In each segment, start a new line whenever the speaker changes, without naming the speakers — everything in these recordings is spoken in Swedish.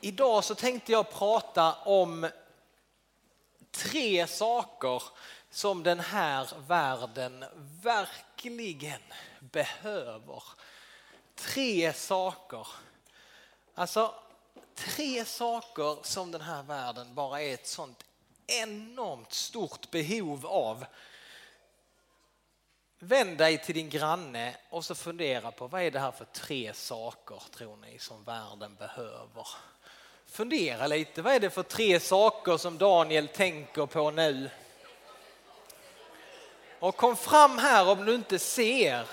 Idag så tänkte jag prata om tre saker som den här världen verkligen behöver. Tre saker. Alltså tre saker som den här världen bara är ett sånt enormt stort behov av. Vänd dig till din granne och så fundera på vad är det här för tre saker tror ni som världen behöver? Fundera lite, vad är det för tre saker som Daniel tänker på nu? Och kom fram här om du inte ser.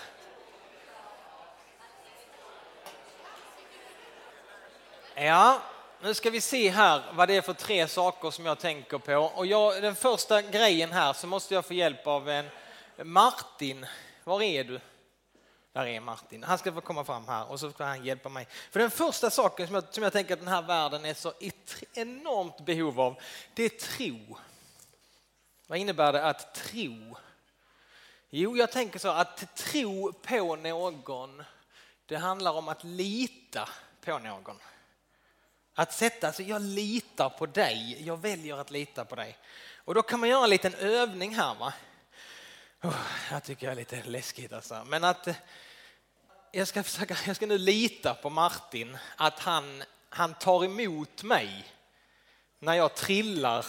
Ja, nu ska vi se här vad det är för tre saker som jag tänker på. Och jag, den första grejen här så måste jag få hjälp av en Martin. Var är du? Där är Martin. Han ska få komma fram här och så ska han hjälpa mig. För den första saken som jag, som jag tänker att den här världen är så enormt behov av, det är tro. Vad innebär det att tro? Jo, jag tänker så att tro på någon, det handlar om att lita på någon. Att sätta sig, jag litar på dig, jag väljer att lita på dig. Och då kan man göra en liten övning här. Va? Oh, jag tycker jag är lite läskigt alltså. Men att jag ska, försöka, jag ska nu lita på Martin, att han, han tar emot mig när jag trillar.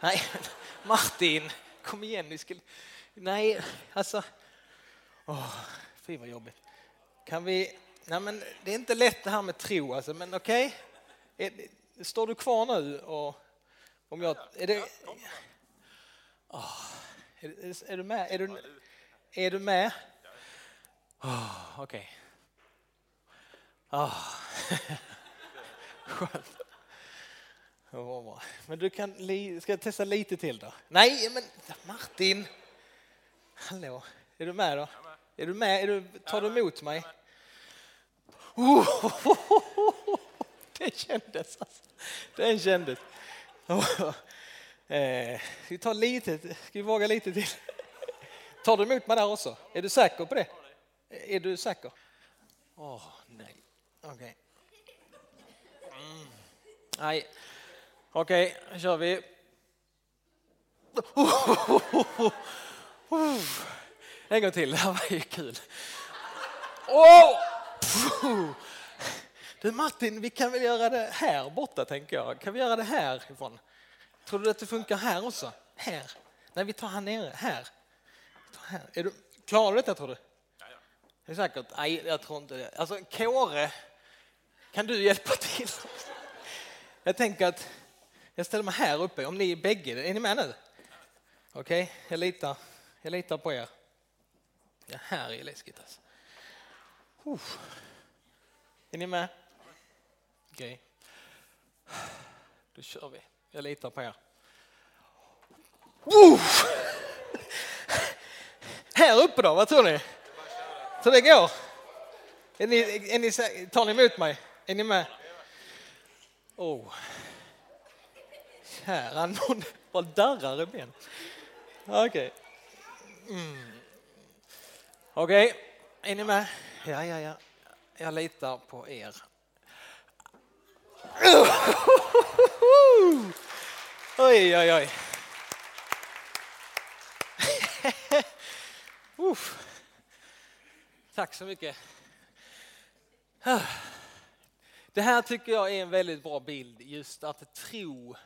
Nej, Martin, kom igen. Ni skulle, nej, alltså. Oh, fy vad jobbigt. Kan vi, nej men det är inte lätt det här med tro alltså, men okej. Okay. Står du kvar nu? Och, om jag, är det, oh, är, är, du med? Är du, är du med? Oh, Okej. Okay. Oh. Skönt. Men du kan, ska jag testa lite till då? Nej, men Martin! Hallå, är du med då? Är du med? Är du, tar du emot mig? Oh, det kändes alltså. Det kändes. Eh, vi tar lite, ska vi våga lite till? Tar du emot mig där också? Är du säker på det? Eh, är du säker? Åh, oh, nej. Okej. Okay. Mm. Nej. Okej, okay, kör vi. En gång till, det här var ju kul. Oh! Du Martin, vi kan väl göra det här borta tänker jag. Kan vi göra det härifrån? Tror du att det funkar här också? Här? Nej, vi tar här nere. Här. här. Är du, klarar du detta tror du? Ja, ja. Är säkert? Nej, jag tror inte det. Alltså, Kåre, kan du hjälpa till? Jag tänker att jag ställer mig här uppe, om ni är bägge, är ni med nu? Okej, okay, jag, litar, jag litar på er. Ja, här är läskigt alltså. Uff. Är ni med? Okej. Okay. Då kör vi. Jag litar på er. Uff. Här uppe då, vad tror ni? Så det går? Är ni, är ni, tar ni emot mig? Är ni med? Oh. Kära någon, vad darrar i ben. Okej. Okay. Mm. Okej, okay. är ni med? Ja, ja, ja. Jag litar på er. Oj, oj, oj. Tack så mycket. Det här tycker jag är en väldigt bra bild, just att tro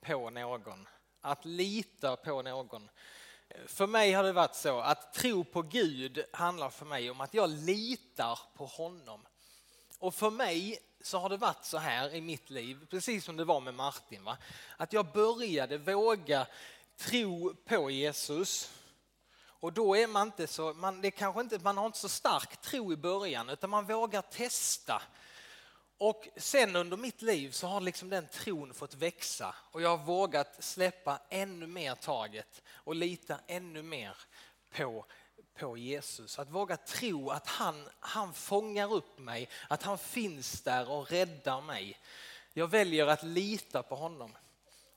på någon, att lita på någon. För mig har det varit så att tro på Gud handlar för mig om att jag litar på honom. Och för mig så har det varit så här i mitt liv, precis som det var med Martin, va? att jag började våga tro på Jesus. Och då är man inte så, man, det kanske inte, man har inte så stark tro i början utan man vågar testa. Och sen under mitt liv så har liksom den tron fått växa och jag har vågat släppa ännu mer taget och lita ännu mer på, på Jesus. Att våga tro att han, han fångar upp mig, att han finns där och räddar mig. Jag väljer att lita på honom.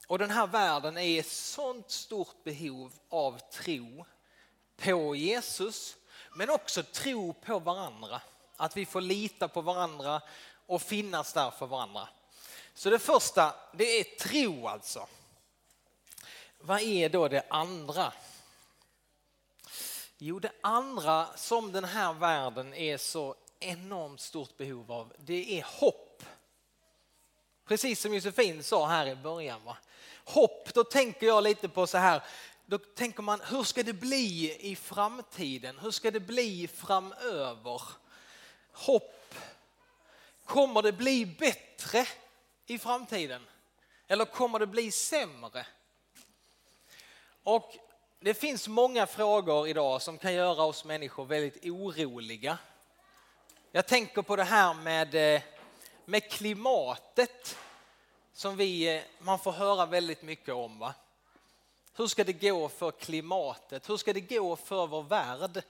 Och den här världen är ett sånt stort behov av tro på Jesus men också tro på varandra. Att vi får lita på varandra och finnas där för varandra. Så det första, det är tro alltså. Vad är då det andra? Jo, det andra som den här världen är så enormt stort behov av, det är hopp. Precis som Josefin sa här i början. Va? Hopp, då tänker jag lite på så här, då tänker man hur ska det bli i framtiden? Hur ska det bli framöver? Hopp, kommer det bli bättre i framtiden? Eller kommer det bli sämre? Och det finns många frågor idag som kan göra oss människor väldigt oroliga. Jag tänker på det här med, eh, med klimatet som vi, eh, man får höra väldigt mycket om. Va? Hur ska det gå för klimatet? Hur ska det gå för vår värld?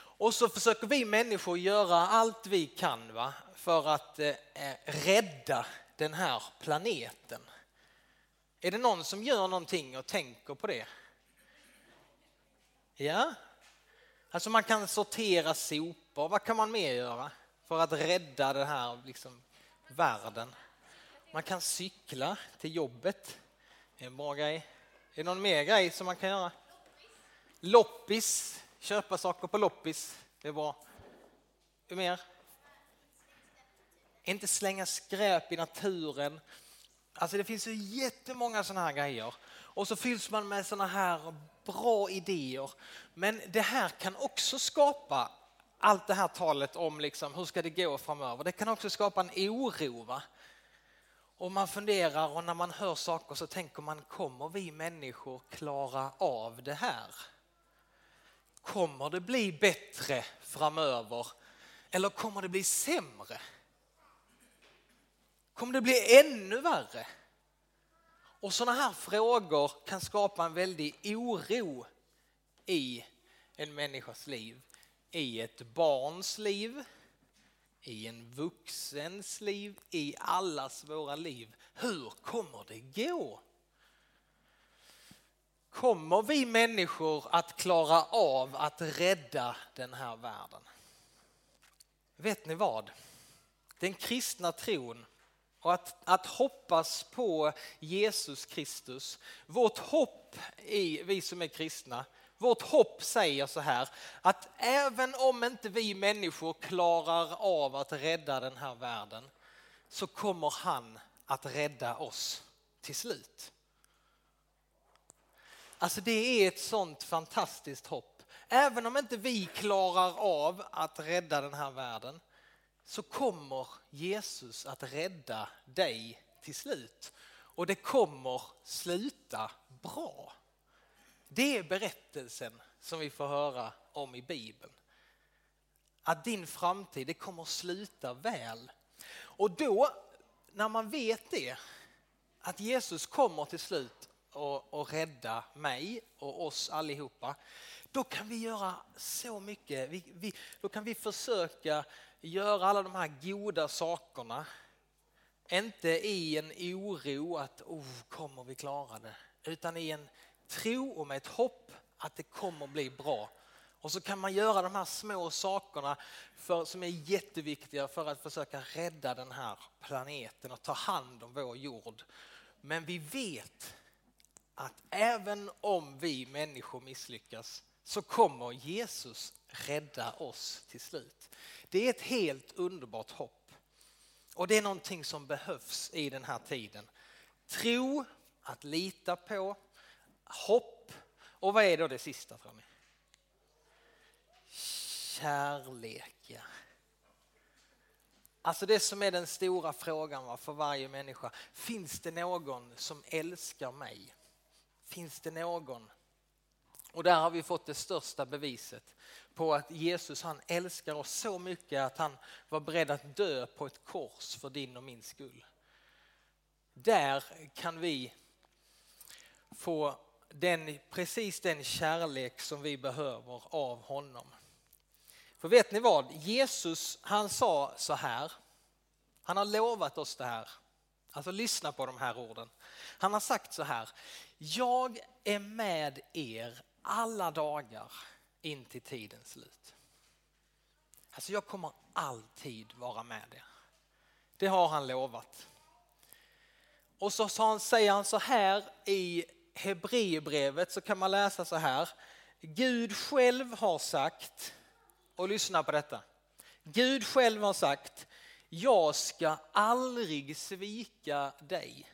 Och så försöker vi människor göra allt vi kan va? för att eh, eh rädda den här planeten. Är det någon som gör någonting och tänker på det? Ja, alltså man kan sortera sopor. Vad kan man mer göra för att rädda den här liksom, världen? Man kan cykla till jobbet. Det är en bra grej. Är det någon mer grej som man kan göra? Loppis, köpa saker på loppis. Det är bra. Hur mer? Inte slänga skräp i naturen. Alltså det finns ju jättemånga sådana här grejer. Och så fylls man med sådana här bra idéer. Men det här kan också skapa allt det här talet om liksom, hur ska det gå framöver. Det kan också skapa en oro. Va? Och man funderar och när man hör saker så tänker man, kommer vi människor klara av det här? Kommer det bli bättre framöver eller kommer det bli sämre? Kommer det bli ännu värre? Och sådana här frågor kan skapa en väldig oro i en människas liv, i ett barns liv, i en vuxens liv, i allas våra liv. Hur kommer det gå? Kommer vi människor att klara av att rädda den här världen? Vet ni vad? Den kristna tron och att, att hoppas på Jesus Kristus, vårt hopp i vi som är kristna, vårt hopp säger så här att även om inte vi människor klarar av att rädda den här världen så kommer han att rädda oss till slut. Alltså det är ett sånt fantastiskt hopp. Även om inte vi klarar av att rädda den här världen så kommer Jesus att rädda dig till slut. Och det kommer sluta bra. Det är berättelsen som vi får höra om i Bibeln. Att din framtid det kommer sluta väl. Och då, när man vet det, att Jesus kommer till slut och, och rädda mig och oss allihopa, då kan vi göra så mycket. Vi, vi, då kan vi försöka göra alla de här goda sakerna. Inte i en oro att oh, kommer vi klara det? Utan i en tro och med ett hopp att det kommer bli bra. Och så kan man göra de här små sakerna för, som är jätteviktiga för att försöka rädda den här planeten och ta hand om vår jord. Men vi vet att även om vi människor misslyckas så kommer Jesus rädda oss till slut. Det är ett helt underbart hopp. Och det är någonting som behövs i den här tiden. Tro, att lita på, hopp och vad är då det sista tror mig? Kärlek. Ja. Alltså det som är den stora frågan för varje människa. Finns det någon som älskar mig? Finns det någon? Och där har vi fått det största beviset på att Jesus han älskar oss så mycket att han var beredd att dö på ett kors för din och min skull. Där kan vi få den, precis den kärlek som vi behöver av honom. För vet ni vad? Jesus han sa så här. Han har lovat oss det här. Alltså lyssna på de här orden. Han har sagt så här. Jag är med er alla dagar in till tidens slut. Alltså jag kommer alltid vara med er. Det har han lovat. Och så säger han så här i Hebreerbrevet så kan man läsa så här. Gud själv har sagt, och lyssna på detta. Gud själv har sagt, jag ska aldrig svika dig.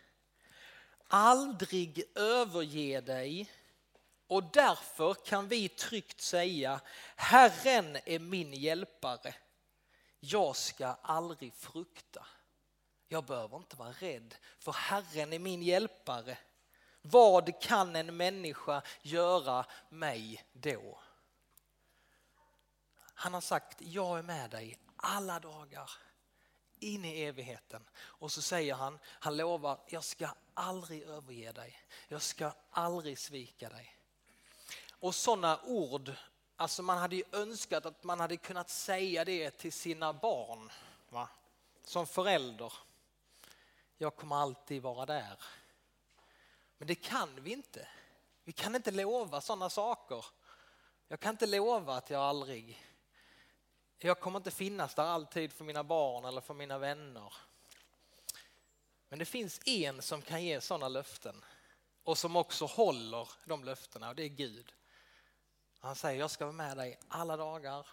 Aldrig överge dig. Och därför kan vi tryggt säga, Herren är min hjälpare. Jag ska aldrig frukta. Jag behöver inte vara rädd, för Herren är min hjälpare. Vad kan en människa göra mig då? Han har sagt, jag är med dig alla dagar in i evigheten. Och så säger han, han lovar, jag ska aldrig överge dig. Jag ska aldrig svika dig. Och sådana ord, alltså man hade ju önskat att man hade kunnat säga det till sina barn. Va? Som förälder. Jag kommer alltid vara där. Men det kan vi inte. Vi kan inte lova sådana saker. Jag kan inte lova att jag aldrig jag kommer inte finnas där alltid för mina barn eller för mina vänner. Men det finns en som kan ge sådana löften och som också håller de löftena och det är Gud. Han säger jag ska vara med dig alla dagar.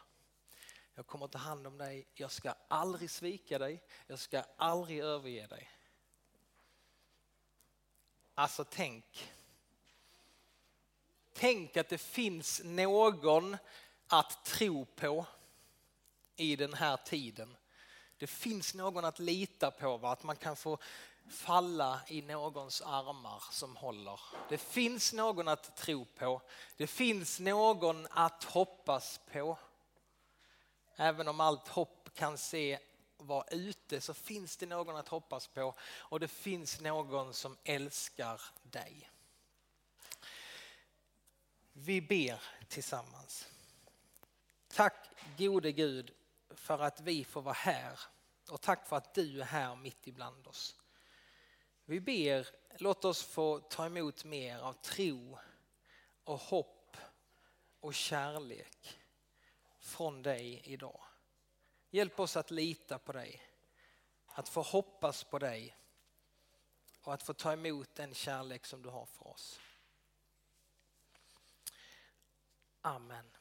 Jag kommer ta hand om dig. Jag ska aldrig svika dig. Jag ska aldrig överge dig. Alltså tänk. Tänk att det finns någon att tro på i den här tiden. Det finns någon att lita på, va? att man kan få falla i någons armar som håller. Det finns någon att tro på. Det finns någon att hoppas på. Även om allt hopp kan se vara ute så finns det någon att hoppas på och det finns någon som älskar dig. Vi ber tillsammans. Tack gode Gud för att vi får vara här och tack för att du är här mitt ibland oss. Vi ber, låt oss få ta emot mer av tro och hopp och kärlek från dig idag. Hjälp oss att lita på dig, att få hoppas på dig och att få ta emot den kärlek som du har för oss. Amen.